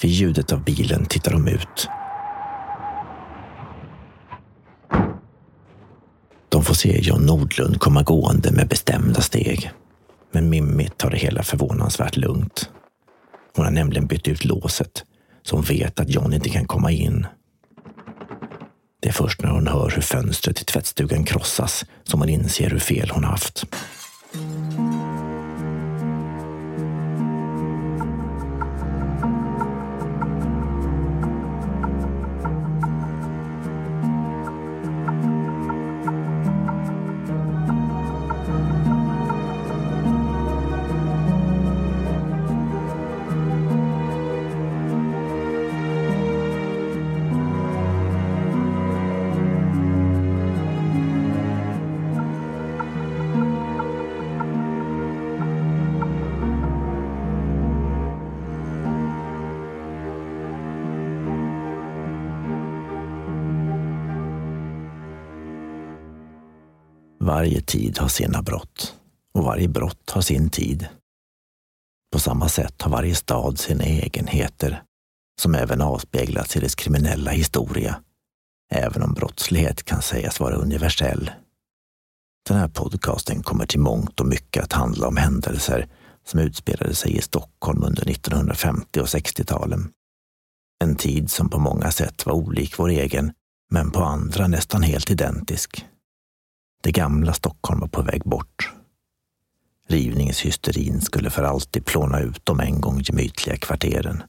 Vid ljudet av bilen tittar de ut. De får se John Nordlund komma gående med bestämda steg. Men Mimmi tar det hela förvånansvärt lugnt. Hon har nämligen bytt ut låset så hon vet att John inte kan komma in. Det är först när hon hör hur fönstret i tvättstugan krossas som hon inser hur fel hon haft. Varje tid har sina brott och varje brott har sin tid. På samma sätt har varje stad sina egenheter som även avspeglas i dess kriminella historia, även om brottslighet kan sägas vara universell. Den här podcasten kommer till mångt och mycket att handla om händelser som utspelade sig i Stockholm under 1950 och 60-talen. En tid som på många sätt var olik vår egen, men på andra nästan helt identisk. Det gamla Stockholm var på väg bort. Rivningshysterin skulle för alltid plåna ut de en gång gemytliga kvarteren,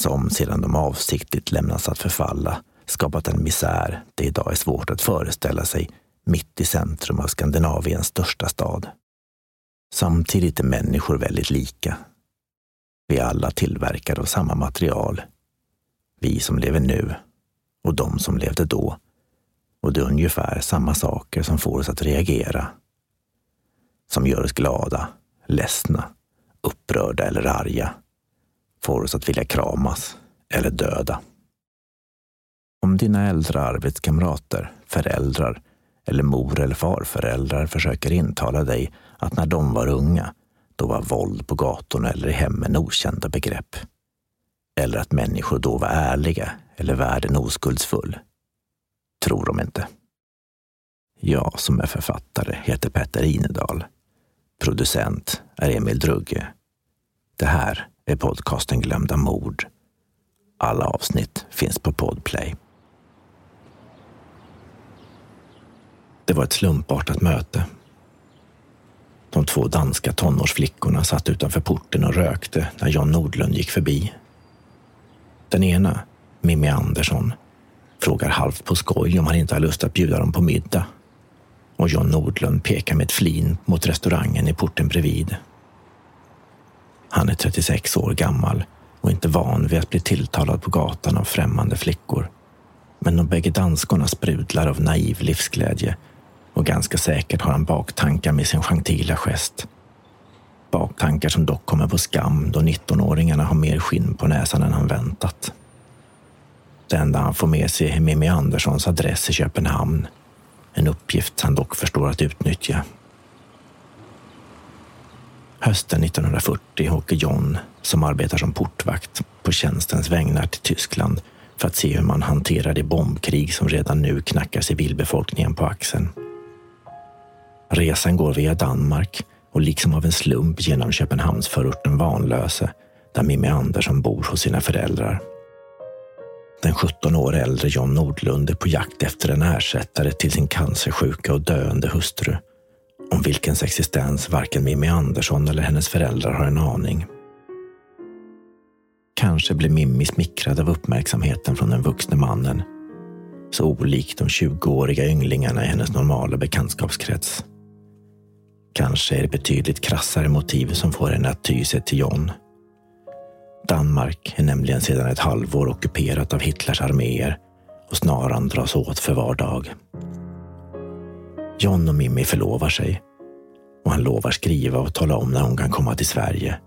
som sedan de avsiktligt lämnats att förfalla skapat en misär det idag är svårt att föreställa sig mitt i centrum av Skandinaviens största stad. Samtidigt är människor väldigt lika. Vi är alla tillverkade av samma material. Vi som lever nu och de som levde då och det är ungefär samma saker som får oss att reagera. Som gör oss glada, ledsna, upprörda eller arga. Får oss att vilja kramas eller döda. Om dina äldre arbetskamrater, föräldrar eller mor eller farföräldrar försöker intala dig att när de var unga, då var våld på gatorna eller i hemmen okända begrepp. Eller att människor då var ärliga eller världen oskuldsfull tror de inte. Jag som är författare heter Petter Inedal. Producent är Emil Drugge. Det här är podcasten Glömda mord. Alla avsnitt finns på Podplay. Det var ett slumpartat möte. De två danska tonårsflickorna satt utanför porten och rökte när John Nordlund gick förbi. Den ena, Mimmi Andersson, frågar halvt på skoj om han inte har lust att bjuda dem på middag. Och John Nordlund pekar med ett flin mot restaurangen i porten bredvid. Han är 36 år gammal och inte van vid att bli tilltalad på gatan av främmande flickor. Men de bägge danskorna sprudlar av naiv livsglädje och ganska säkert har han baktankar med sin gentila gest. Baktankar som dock kommer på skam då 19-åringarna har mer skinn på näsan än han väntat. Det enda han får med sig är Mimmi Anderssons adress i Köpenhamn. En uppgift han dock förstår att utnyttja. Hösten 1940 åker John, som arbetar som portvakt, på tjänstens vägnar till Tyskland för att se hur man hanterar det bombkrig som redan nu knackar civilbefolkningen på axeln. Resan går via Danmark och liksom av en slump genom Köpenhamnsförorten Vanlöse där Mimmi Andersson bor hos sina föräldrar. Den 17 år äldre John Nordlund är på jakt efter en ersättare till sin cancersjuka och döende hustru. Om vilkens existens varken Mimmi Andersson eller hennes föräldrar har en aning. Kanske blir Mimmi smickrad av uppmärksamheten från den vuxne mannen. Så olik de 20-åriga ynglingarna i hennes normala bekantskapskrets. Kanske är det betydligt krassare motiv som får henne att ty sig till John Danmark är nämligen sedan ett halvår ockuperat av Hitlers arméer och snaran dras åt för var dag. John och Mimmi förlovar sig och han lovar skriva och tala om när hon kan komma till Sverige.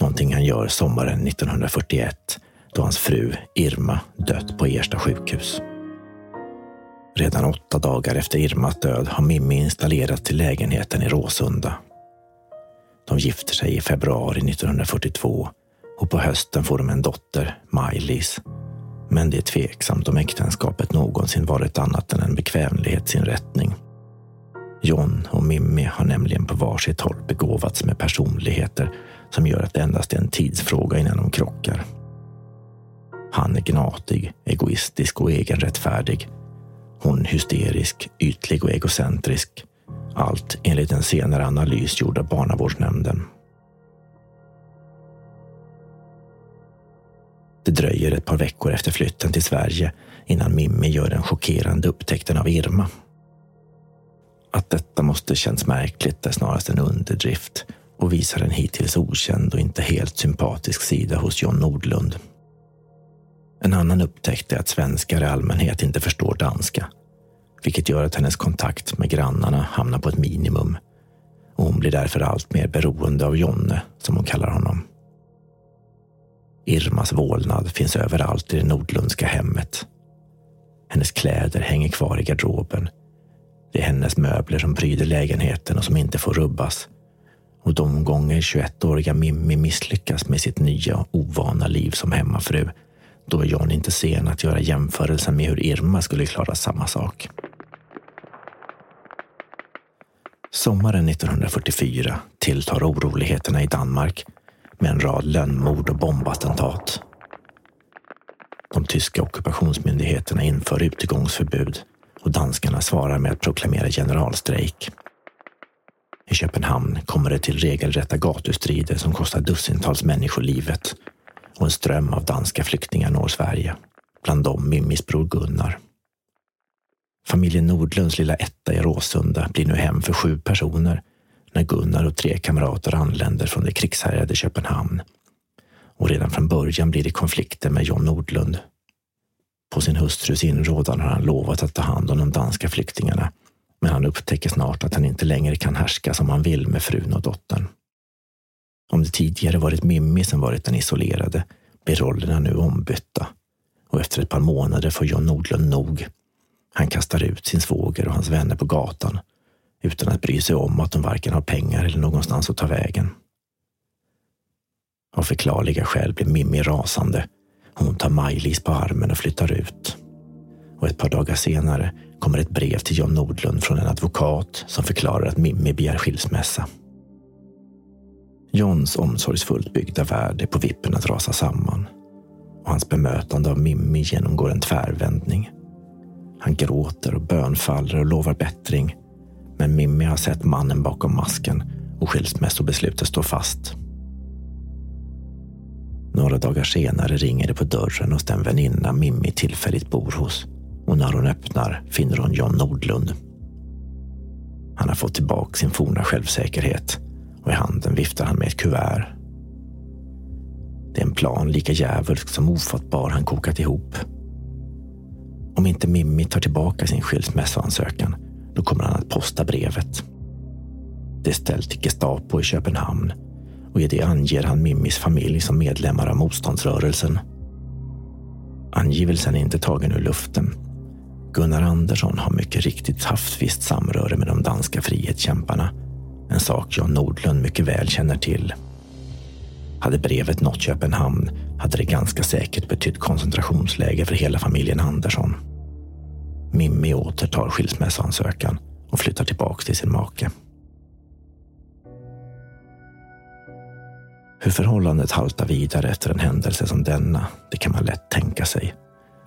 Någonting han gör sommaren 1941 då hans fru Irma dött på Ersta sjukhus. Redan åtta dagar efter Irmas död har Mimmi installerats till lägenheten i Råsunda. De gifter sig i februari 1942 och på hösten får de en dotter, Maj-Lis. Men det är tveksamt om äktenskapet någonsin varit annat än en bekvämlighetsinrättning. John och Mimmi har nämligen på varsitt håll begåvats med personligheter som gör att det endast är en tidsfråga innan de krockar. Han är gnatig, egoistisk och egenrättfärdig. Hon hysterisk, ytlig och egocentrisk. Allt enligt en senare analys gjord av barnavårdsnämnden. Det dröjer ett par veckor efter flytten till Sverige innan Mimmi gör den chockerande upptäckten av Irma. Att detta måste känns märkligt är snarast en underdrift och visar en hittills okänd och inte helt sympatisk sida hos John Nordlund. En annan upptäckt är att svenskar i allmänhet inte förstår danska, vilket gör att hennes kontakt med grannarna hamnar på ett minimum och hon blir därför allt mer beroende av Jonne, som hon kallar honom. Irmas vålnad finns överallt i det Nordlundska hemmet. Hennes kläder hänger kvar i garderoben. Det är hennes möbler som pryder lägenheten och som inte får rubbas. Och de gånger 21-åriga Mimmi misslyckas med sitt nya ovana liv som hemmafru, då är John inte sen att göra jämförelsen med hur Irma skulle klara samma sak. Sommaren 1944 tilltar oroligheterna i Danmark med en rad lönnmord och bombattentat. De tyska ockupationsmyndigheterna inför utegångsförbud och danskarna svarar med att proklamera generalstrejk. I Köpenhamn kommer det till regelrätta gatustrider som kostar dussintals människor livet och en ström av danska flyktingar når Sverige. Bland dem Mimmis bror Gunnar. Familjen Nordlunds lilla etta i Råsunda blir nu hem för sju personer när Gunnar och tre kamrater anländer från det krigshärjade Köpenhamn. Och redan från början blir det konflikter med John Nordlund. På sin hustrus inrådan har han lovat att ta hand om de danska flyktingarna, men han upptäcker snart att han inte längre kan härska som han vill med frun och dottern. Om det tidigare varit Mimmi som varit den isolerade blir rollerna nu ombytta och efter ett par månader får John Nordlund nog. Han kastar ut sin svåger och hans vänner på gatan utan att bry sig om att de varken har pengar eller någonstans att ta vägen. Av förklarliga skäl blir Mimmi rasande. Hon tar Maj-Lis på armen och flyttar ut. Och ett par dagar senare kommer ett brev till John Nordlund från en advokat som förklarar att Mimmi begär skilsmässa. Johns omsorgsfullt byggda värld är på vippen att rasa samman och hans bemötande av Mimmi genomgår en tvärvändning. Han gråter och bönfaller och lovar bättring men Mimmi har sett mannen bakom masken och skilsmässobeslutet står fast. Några dagar senare ringer det på dörren hos den väninna Mimmi tillfälligt bor hos och när hon öppnar finner hon John Nordlund. Han har fått tillbaka sin forna självsäkerhet och i handen viftar han med ett kuvert. Det är en plan lika djävulsk som ofattbar han kokat ihop. Om inte Mimmi tar tillbaka sin skilsmässoansökan då kommer han att posta brevet. Det är ställt till Gestapo i Köpenhamn och i det anger han Mimmis familj som medlemmar av motståndsrörelsen. Angivelsen är inte tagen ur luften. Gunnar Andersson har mycket riktigt haft visst samröre med de danska frihetskämparna. En sak John Nordlund mycket väl känner till. Hade brevet nått Köpenhamn hade det ganska säkert betytt koncentrationsläger för hela familjen Andersson. Mimmi återtar skilsmässoansökan och flyttar tillbaka till sin make. Hur förhållandet haltar vidare efter en händelse som denna, det kan man lätt tänka sig.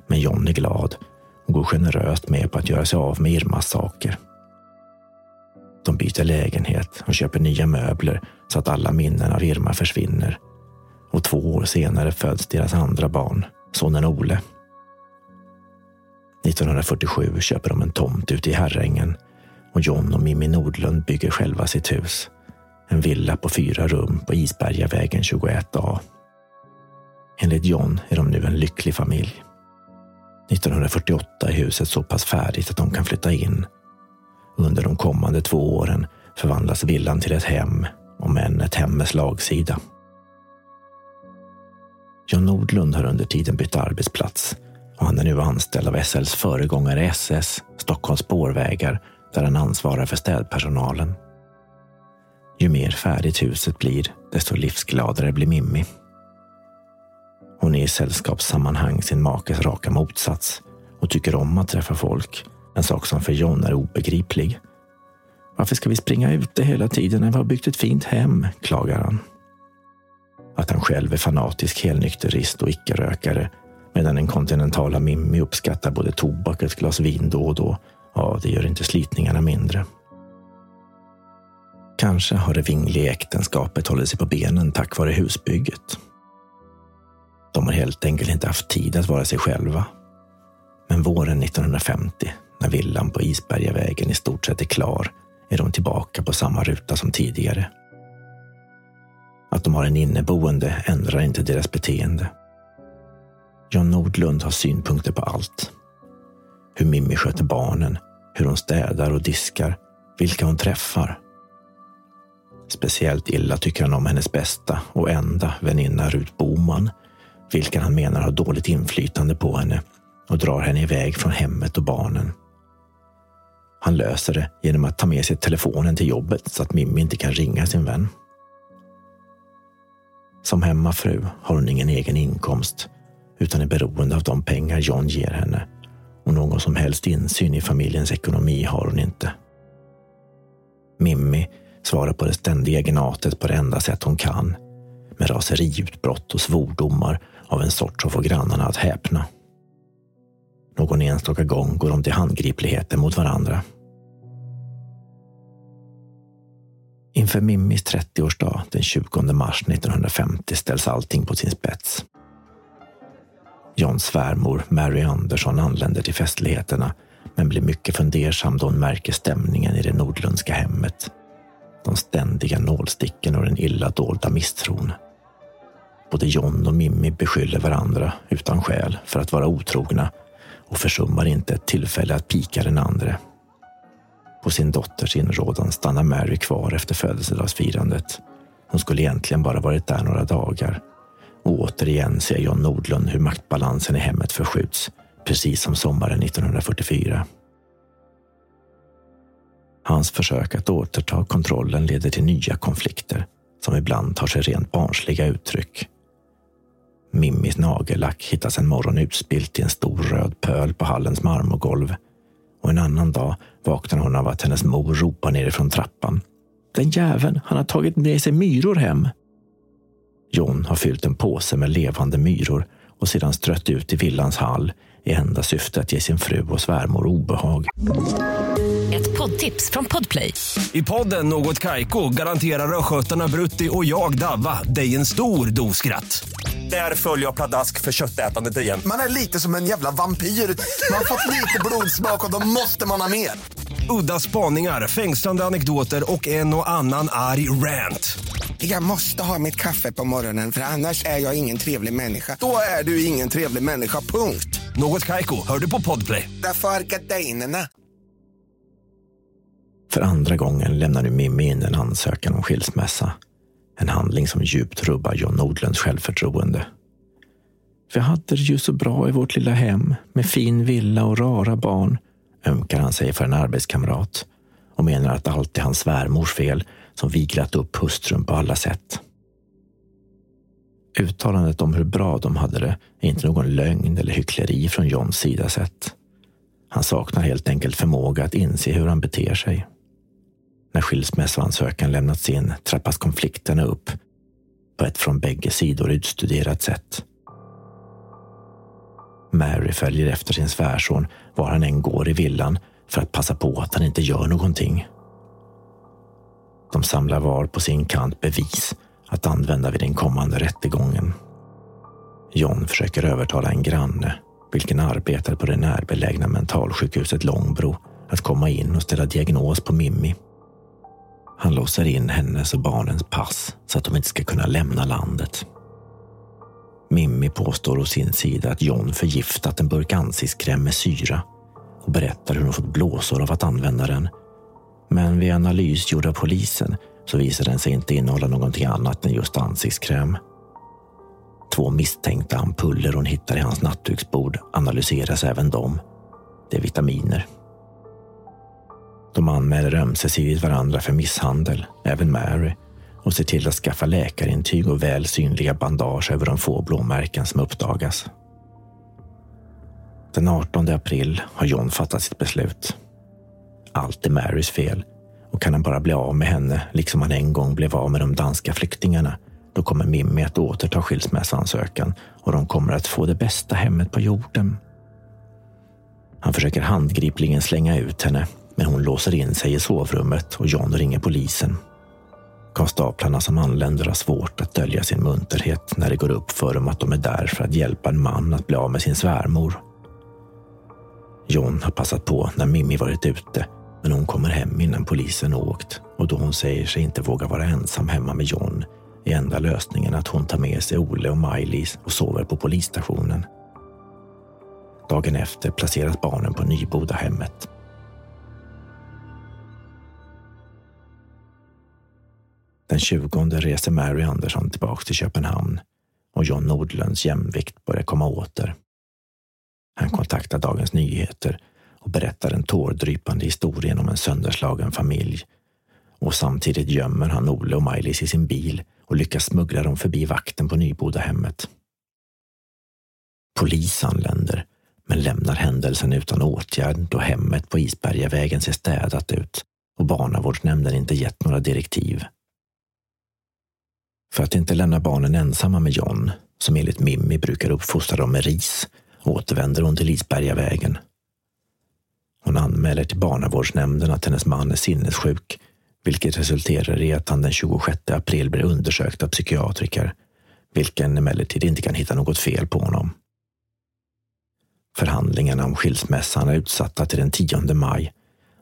Men John är glad och går generöst med på att göra sig av med Irmas saker. De byter lägenhet och köper nya möbler så att alla minnen av Irma försvinner. Och två år senare föds deras andra barn, sonen Ole. 1947 köper de en tomt ute i Herrängen och John och Mimmi Nordlund bygger själva sitt hus. En villa på fyra rum på Isbergavägen 21A. Enligt John är de nu en lycklig familj. 1948 är huset så pass färdigt att de kan flytta in. Under de kommande två åren förvandlas villan till ett hem, om än ett hem med slagsida. John Nordlund har under tiden bytt arbetsplats och han är nu anställd av SLs föregångare SS, Stockholms spårvägar, där han ansvarar för städpersonalen. Ju mer färdigt huset blir, desto livsgladare blir Mimmi. Hon är i sällskapssammanhang sin makes raka motsats och tycker om att träffa folk. En sak som för John är obegriplig. Varför ska vi springa ute hela tiden när vi har byggt ett fint hem? klagar han. Att han själv är fanatisk helnykterist och icke-rökare medan den kontinentala Mimmi uppskattar både tobak och ett glas vin då och då. Ja, det gör inte slitningarna mindre. Kanske har det vingliga äktenskapet hållit sig på benen tack vare husbygget. De har helt enkelt inte haft tid att vara sig själva. Men våren 1950, när villan på Isbergavägen i stort sett är klar, är de tillbaka på samma ruta som tidigare. Att de har en inneboende ändrar inte deras beteende. John Nordlund har synpunkter på allt. Hur Mimmi sköter barnen, hur hon städar och diskar, vilka hon träffar. Speciellt illa tycker han om hennes bästa och enda väninna Rut Boman, vilken han menar har dåligt inflytande på henne och drar henne iväg från hemmet och barnen. Han löser det genom att ta med sig telefonen till jobbet så att Mimmi inte kan ringa sin vän. Som hemmafru har hon ingen egen inkomst utan är beroende av de pengar John ger henne och någon som helst insyn i familjens ekonomi har hon inte. Mimmi svarar på det ständiga gnatet på det enda sätt hon kan med raseriutbrott och svordomar av en sort som får grannarna att häpna. Någon enstaka gång går de till handgripligheter mot varandra. Inför Mimmis 30-årsdag den 20 mars 1950 ställs allting på sin spets. Johns svärmor Mary Andersson anländer till festligheterna men blir mycket fundersam då hon märker stämningen i det Nordlundska hemmet. De ständiga nålsticken och den illa dolda misstron. Både John och Mimmi beskyller varandra utan skäl för att vara otrogna och försummar inte ett tillfälle att pika den andre. På sin dotters inrådan stannar Mary kvar efter födelsedagsfirandet. Hon skulle egentligen bara varit där några dagar. Och återigen ser John Nordlund hur maktbalansen i hemmet förskjuts, precis som sommaren 1944. Hans försök att återta kontrollen leder till nya konflikter som ibland tar sig rent barnsliga uttryck. Mimmis nagellack hittas en morgon utspilt i en stor röd pöl på hallens marmorgolv och en annan dag vaknar hon av att hennes mor ropar nerifrån trappan. Den jäveln, han har tagit med sig myror hem. John har fyllt en påse med levande myror och sedan strött ut i villans hall i enda syfte att ge sin fru och svärmor obehag. Ett poddtips från Podplay. I podden Något Kaiko garanterar östgötarna Brutti och jag, Davva, dig en stor dos skratt. Där följer jag pladask för köttätandet igen. Man är lite som en jävla vampyr. Man har fått lite blodsmak och då måste man ha mer. Udda spaningar, fängslande anekdoter och en och annan arg rant. Jag måste ha mitt kaffe på morgonen för annars är jag ingen trevlig människa. Då är du ingen trevlig människa, punkt. Något Kaiko, hör du på Podplay. Därför är gardinerna. För andra gången lämnar nu Mimmi in en ansökan om skilsmässa. En handling som djupt rubbar John Nordlunds självförtroende. Vi hade det ju så bra i vårt lilla hem med fin villa och rara barn, ömkar han sig för en arbetskamrat och menar att allt är hans svärmors fel som viglat upp hustrun på alla sätt. Uttalandet om hur bra de hade det är inte någon lögn eller hyckleri från Johns sida sett. Han saknar helt enkelt förmåga att inse hur han beter sig. När skilsmässoansökan lämnats in trappas konflikterna upp på ett från bägge sidor utstuderat sätt. Mary följer efter sin svärson var han än går i villan för att passa på att han inte gör någonting. De samlar var på sin kant bevis att använda vid den kommande rättegången. John försöker övertala en granne, vilken arbetar på det närbelägna mentalsjukhuset Långbro, att komma in och ställa diagnos på Mimmi. Han låser in hennes och barnens pass så att de inte ska kunna lämna landet. Mimmi påstår å sin sida att John förgiftat en burk ansiktskräm med syra och berättar hur hon fått blåsor av att använda den. Men vid analys gjord av polisen så visar den sig inte innehålla någonting annat än just ansiktskräm. Två misstänkta ampuller hon hittar i hans nattduksbord analyseras även de. Det är vitaminer. De anmäler ömsesidigt varandra för misshandel, även Mary, och ser till att skaffa läkarintyg och väl synliga bandage över de få blåmärken som uppdagas. Den 18 april har John fattat sitt beslut. Allt är Marys fel och kan han bara bli av med henne, liksom han en gång blev av med de danska flyktingarna, då kommer Mimmi att återta skilsmässoansökan och de kommer att få det bästa hemmet på jorden. Han försöker handgripligen slänga ut henne, men hon låser in sig i sovrummet och John ringer polisen. Konstaplarna som anländer har svårt att dölja sin munterhet när det går upp för dem att de är där för att hjälpa en man att bli av med sin svärmor. John har passat på när Mimmi varit ute, men hon kommer hem innan polisen åkt och då hon säger sig inte våga vara ensam hemma med John är enda lösningen att hon tar med sig Ole och Maj-Lis och sover på polisstationen. Dagen efter placeras barnen på Nybodahemmet. Den 20 reser Mary Andersson tillbaka till Köpenhamn och John Nordlunds jämvikt börjar komma åter. Han kontaktar Dagens Nyheter och berättar den tårdrypande historien om en sönderslagen familj. Och samtidigt gömmer han Ole och Maj-Lis i sin bil och lyckas smuggla dem förbi vakten på Nybodahemmet. Polis anländer, men lämnar händelsen utan åtgärd då hemmet på Isbergavägen ser städat ut och barnavårdsnämnden inte gett några direktiv. För att inte lämna barnen ensamma med John, som enligt Mimmi brukar uppfostra dem med ris, återvänder hon till Isbergavägen. Hon anmäler till barnavårdsnämnden att hennes man är sinnessjuk, vilket resulterar i att han den 26 april blir undersökt av psykiatriker, vilken emellertid inte kan hitta något fel på honom. Förhandlingarna om skilsmässan är utsatta till den 10 maj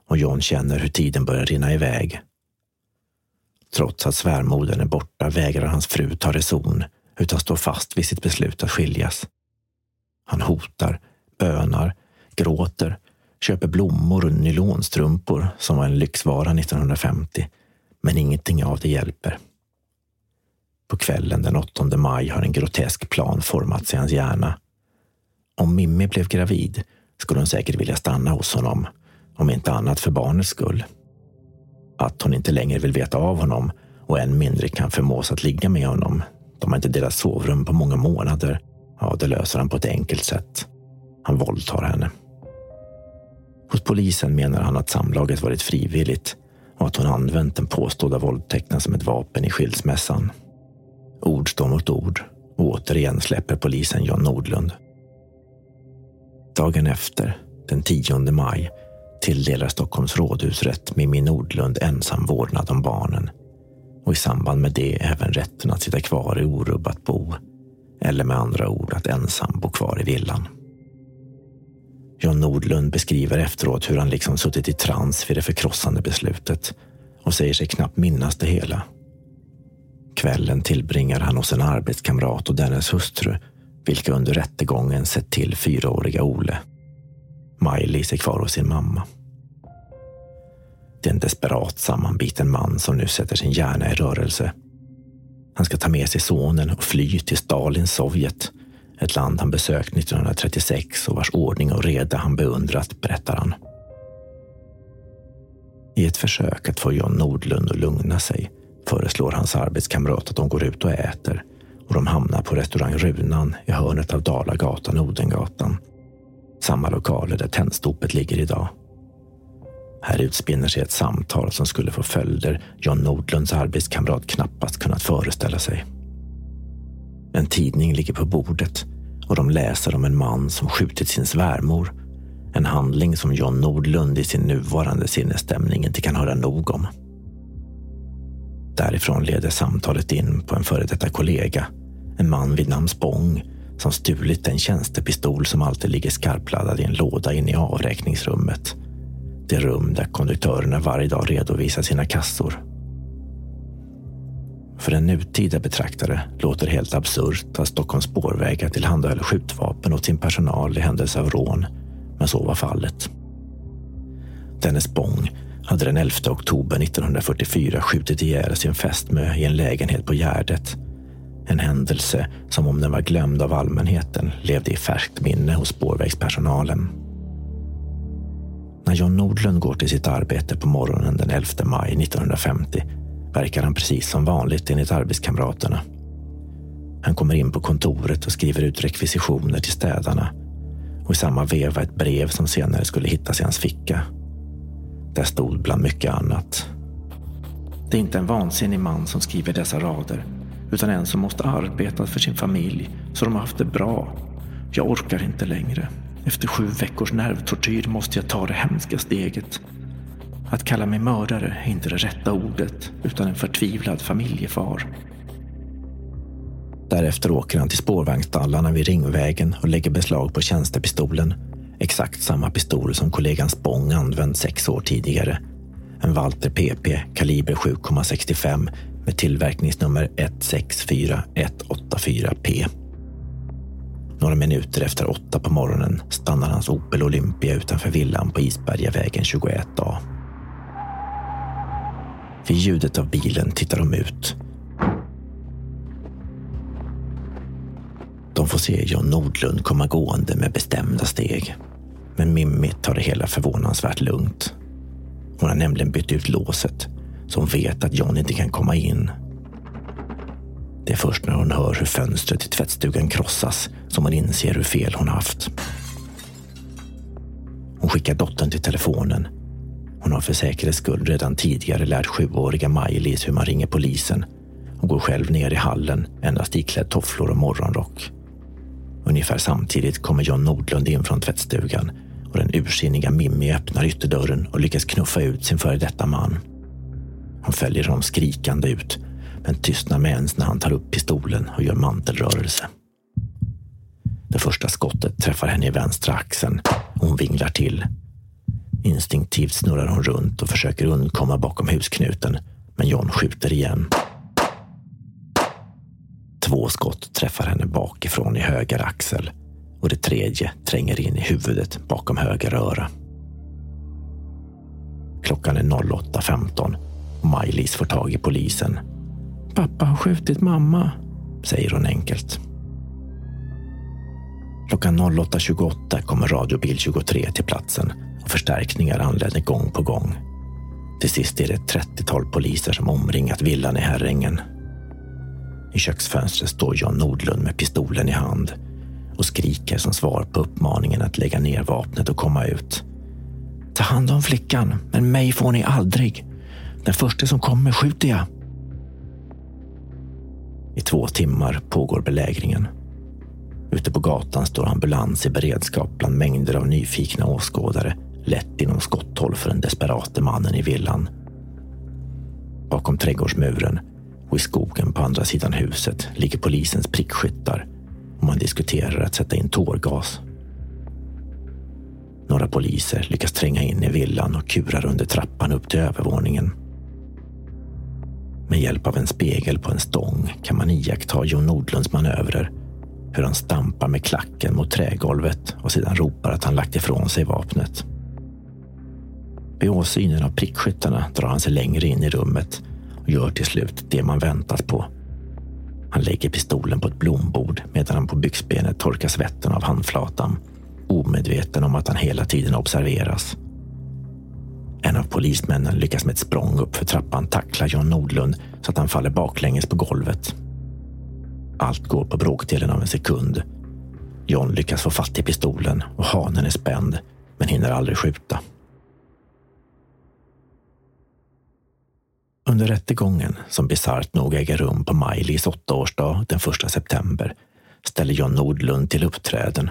och John känner hur tiden börjar rinna iväg. Trots att svärmodern är borta vägrar hans fru ta reson utan står fast vid sitt beslut att skiljas. Han hotar, bönar, gråter, köper blommor och nylonstrumpor som var en lyxvara 1950. Men ingenting av det hjälper. På kvällen den 8 maj har en grotesk plan formats i hans hjärna. Om Mimmi blev gravid skulle hon säkert vilja stanna hos honom, om inte annat för barnets skull. Att hon inte längre vill veta av honom och än mindre kan förmås att ligga med honom. De har inte delat sovrum på många månader Ja, det löser han på ett enkelt sätt. Han våldtar henne. Hos polisen menar han att samlaget varit frivilligt och att hon använt den påstådda våldtäkten som ett vapen i skilsmässan. Ord står mot ord och återigen släpper polisen John Nordlund. Dagen efter, den 10 maj, tilldelar Stockholms rådhusrätt Mimmi Nordlund ensam vårdnad om barnen och i samband med det även rätten att sitta kvar i orubbat bo eller med andra ord att ensam bo kvar i villan. John Nordlund beskriver efteråt hur han liksom suttit i trans vid det förkrossande beslutet och säger sig knappt minnas det hela. Kvällen tillbringar han hos en arbetskamrat och dennes hustru, vilka under rättegången sett till fyraåriga Ole. Maj-Lis är kvar hos sin mamma. Det är en desperat sammanbiten man som nu sätter sin hjärna i rörelse han ska ta med sig sonen och fly till Stalins Sovjet. Ett land han besökt 1936 och vars ordning och reda han beundrat, berättar han. I ett försök att få John Nordlund att lugna sig föreslår hans arbetskamrat att de går ut och äter och de hamnar på restaurang Runan i hörnet av Dalagatan och Odengatan. Samma lokaler där tändstopet ligger idag. Här utspinner sig ett samtal som skulle få följder John Nordlunds arbetskamrat knappast kunnat föreställa sig. En tidning ligger på bordet och de läser om en man som skjutit sin svärmor. En handling som John Nordlund i sin nuvarande sinnesstämning inte kan höra nog om. Därifrån leder samtalet in på en före detta kollega, en man vid namn Spång som stulit den tjänstepistol som alltid ligger skarpladdad i en låda inne i avräkningsrummet det rum där konduktörerna varje dag redovisar sina kassor. För en nutida betraktare låter det helt absurt att Stockholms spårvägar tillhandahöll skjutvapen åt sin personal i händelse av rån, men så var fallet. Dennis Bong hade den 11 oktober 1944 skjutit ihjäl sin fästmö i en lägenhet på Gärdet. En händelse som om den var glömd av allmänheten levde i färskt minne hos spårvägspersonalen. När John Nordlund går till sitt arbete på morgonen den 11 maj 1950 verkar han precis som vanligt enligt arbetskamraterna. Han kommer in på kontoret och skriver ut rekvisitioner till städarna och i samma veva ett brev som senare skulle hittas i hans ficka. Där stod bland mycket annat. Det är inte en vansinnig man som skriver dessa rader utan en som måste arbeta för sin familj så de har haft det bra. Jag orkar inte längre. Efter sju veckors nervtortyr måste jag ta det hemska steget. Att kalla mig mördare är inte det rätta ordet, utan en förtvivlad familjefar. Därefter åker han till spårvagnstallarna vid Ringvägen och lägger beslag på tjänstepistolen. Exakt samma pistol som kollegan Spång använt sex år tidigare. En Walter PP kaliber 7,65 med tillverkningsnummer 164184P. Några minuter efter åtta på morgonen stannar hans Opel Olympia utanför villan på Isbergavägen 21A. Vid ljudet av bilen tittar de ut. De får se John Nordlund komma gående med bestämda steg. Men Mimmi tar det hela förvånansvärt lugnt. Hon har nämligen bytt ut låset så hon vet att John inte kan komma in. Det är först när hon hör hur fönstret i tvättstugan krossas som hon inser hur fel hon haft. Hon skickar dottern till telefonen. Hon har för säkerhets skull redan tidigare lärt sjuåriga Maj-Lis hur man ringer polisen och går själv ner i hallen endast iklädd tofflor och morgonrock. Ungefär samtidigt kommer John Nordlund in från tvättstugan och den ursinniga Mimmi öppnar ytterdörren och lyckas knuffa ut sin före detta man. Hon följer honom skrikande ut men tystnar med ens när han tar upp pistolen och gör mantelrörelse. Det första skottet träffar henne i vänstra axeln och hon vinglar till. Instinktivt snurrar hon runt och försöker undkomma bakom husknuten, men John skjuter igen. Två skott träffar henne bakifrån i höger axel och det tredje tränger in i huvudet bakom höger öra. Klockan är 08.15 och Maj-Lis får tag i polisen. Pappa har skjutit mamma, säger hon enkelt. Klockan 08.28 kommer radiobil 23 till platsen och förstärkningar anländer gång på gång. Till sist är det ett 30-tal poliser som omringat villan i Herrängen. I köksfönstret står John Nordlund med pistolen i hand och skriker som svar på uppmaningen att lägga ner vapnet och komma ut. Ta hand om flickan, men mig får ni aldrig. Den första som kommer skjuter jag. I två timmar pågår belägringen. Ute på gatan står ambulans i beredskap bland mängder av nyfikna åskådare lätt inom skotthåll för den desperate mannen i villan. Bakom trädgårdsmuren och i skogen på andra sidan huset ligger polisens prickskyttar och man diskuterar att sätta in tårgas. Några poliser lyckas tränga in i villan och kurar under trappan upp till övervåningen. Med hjälp av en spegel på en stång kan man iaktta Jon Nordlunds manövrer. Hur han stampar med klacken mot trägolvet och sedan ropar att han lagt ifrån sig vapnet. Vid åsynen av prickskyttarna drar han sig längre in i rummet och gör till slut det man väntat på. Han lägger pistolen på ett blombord medan han på byxbenet torkar svetten av handflatan, omedveten om att han hela tiden observeras. En av polismännen lyckas med ett språng upp för trappan tackla John Nordlund så att han faller baklänges på golvet. Allt går på bråkdelen av en sekund. John lyckas få fatt i pistolen och hanen är spänd, men hinner aldrig skjuta. Under rättegången, som bisarrt nog äger rum på Maj-Lis åttaårsdag den första september, ställer John Nordlund till uppträden.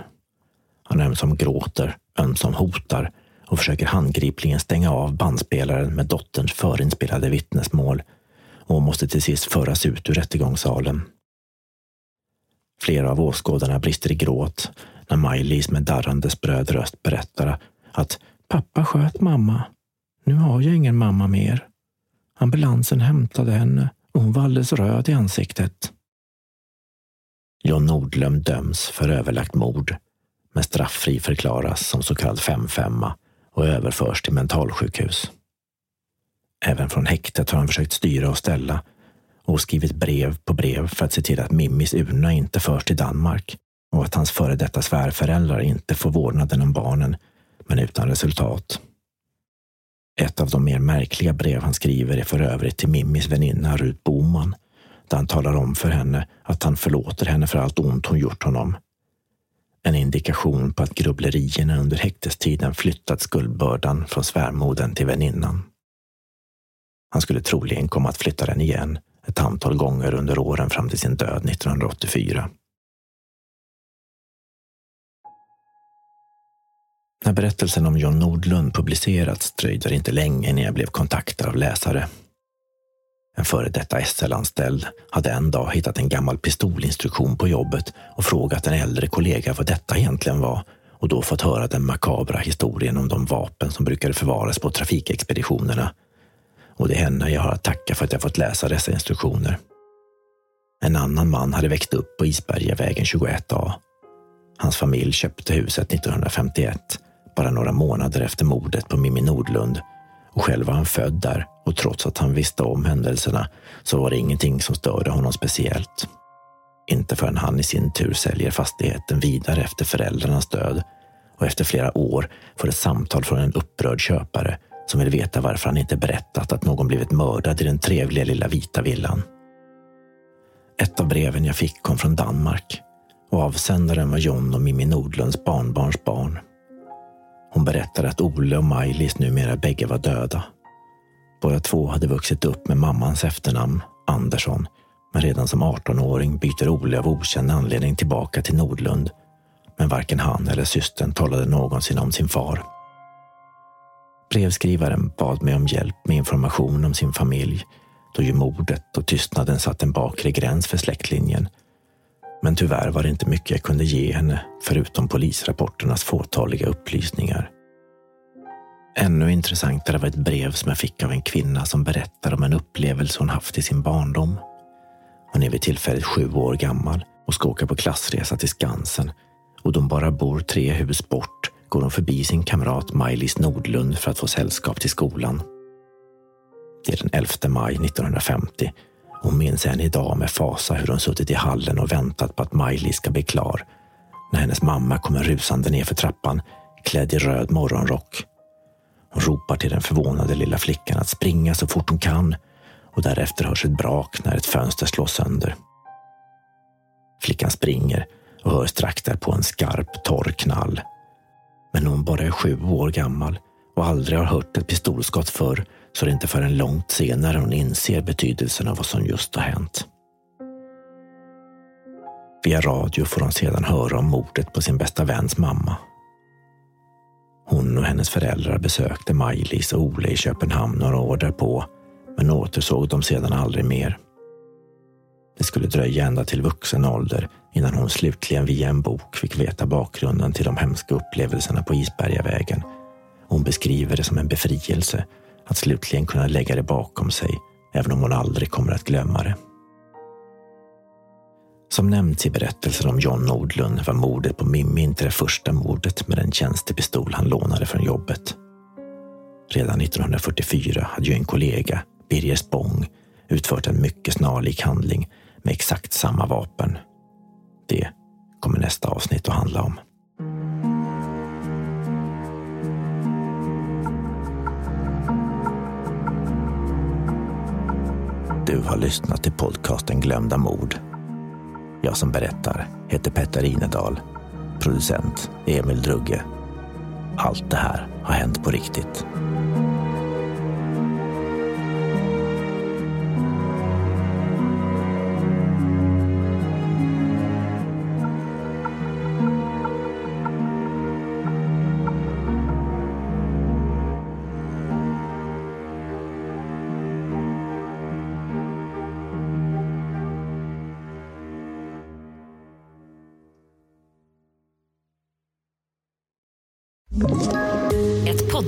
Han ömsom gråter, ömsom hotar och försöker handgripligen stänga av bandspelaren med dotterns förinspelade vittnesmål och måste till sist föras ut ur rättegångssalen. Flera av åskådarna brister i gråt när Maj-Lis med darrande spröd röst berättar att pappa sköt mamma. Nu har jag ingen mamma mer. Ambulansen hämtade henne och hon var alldeles röd i ansiktet. John Nordlöm döms för överlagt mord men strafffri förklaras som så kallad 5-5 och överförs till mentalsjukhus. Även från häktet har han försökt styra och ställa och skrivit brev på brev för att se till att Mimmis urna inte förs till Danmark och att hans före detta svärföräldrar inte får vårdnaden om barnen, men utan resultat. Ett av de mer märkliga brev han skriver är för övrigt till Mimmis väninna Rut Boman, där han talar om för henne att han förlåter henne för allt ont hon gjort honom. En indikation på att grubblerierna under häktestiden flyttat skuldbördan från svärmodern till väninnan. Han skulle troligen komma att flytta den igen ett antal gånger under åren fram till sin död 1984. När berättelsen om John Nordlund publicerats dröjde det inte länge innan jag blev kontaktad av läsare. En före detta SL-anställd hade en dag hittat en gammal pistolinstruktion på jobbet och frågat en äldre kollega vad detta egentligen var och då fått höra den makabra historien om de vapen som brukade förvaras på trafikexpeditionerna. Och det är henne jag har att tacka för att jag fått läsa dessa instruktioner. En annan man hade växt upp på Isbergavägen 21A. Hans familj köpte huset 1951 bara några månader efter mordet på Mimmi Nordlund och själv var han född där och trots att han visste om händelserna så var det ingenting som störde honom speciellt. Inte förrän han i sin tur säljer fastigheten vidare efter föräldrarnas död och efter flera år får ett samtal från en upprörd köpare som vill veta varför han inte berättat att någon blivit mördad i den trevliga lilla vita villan. Ett av breven jag fick kom från Danmark och avsändaren var John och Mimmi Nordlunds barnbarns barn. Hon berättade att Ole och Maj-Lis numera bägge var döda. Båda två hade vuxit upp med mammans efternamn, Andersson, men redan som 18-åring byter Ole av okänd anledning tillbaka till Nordlund. Men varken han eller systern talade någonsin om sin far. Brevskrivaren bad mig om hjälp med information om sin familj då ju mordet och tystnaden satt en bakre gräns för släktlinjen. Men tyvärr var det inte mycket jag kunde ge henne förutom polisrapporternas fåtaliga upplysningar. Ännu intressantare var ett brev som jag fick av en kvinna som berättar om en upplevelse hon haft i sin barndom. Hon är vid tillfället sju år gammal och ska åka på klassresa till Skansen och de bara bor tre hus bort går hon förbi sin kamrat Maj-Lis Nordlund för att få sällskap till skolan. Det är den 11 maj 1950 hon minns än idag med fasa hur hon suttit i hallen och väntat på att Maj-Lis ska bli klar. När hennes mamma kommer rusande ner för trappan klädd i röd morgonrock. Hon ropar till den förvånade lilla flickan att springa så fort hon kan och därefter hörs ett brak när ett fönster slås sönder. Flickan springer och hör strax därpå en skarp, torr knall. Men hon bara är sju år gammal och aldrig har hört ett pistolskott förr så det är inte förrän långt senare hon inser betydelsen av vad som just har hänt. Via radio får hon sedan höra om mordet på sin bästa väns mamma. Hon och hennes föräldrar besökte Maj-Lis och Ole i Köpenhamn några år därpå, men återsåg dem sedan aldrig mer. Det skulle dröja ända till vuxen ålder innan hon slutligen via en bok fick veta bakgrunden till de hemska upplevelserna på Isbergavägen. Hon beskriver det som en befrielse att slutligen kunna lägga det bakom sig, även om hon aldrig kommer att glömma det. Som nämnts i berättelsen om John Nordlund var mordet på Mimmi inte det första mordet med den tjänstepistol han lånade från jobbet. Redan 1944 hade ju en kollega, Birger Spång, utfört en mycket snarlik handling med exakt samma vapen. Det kommer nästa avsnitt att handla om. Du har lyssnat till podcasten Glömda mord. Jag som berättar heter Petter Inedal. Producent Emil Drugge. Allt det här har hänt på riktigt.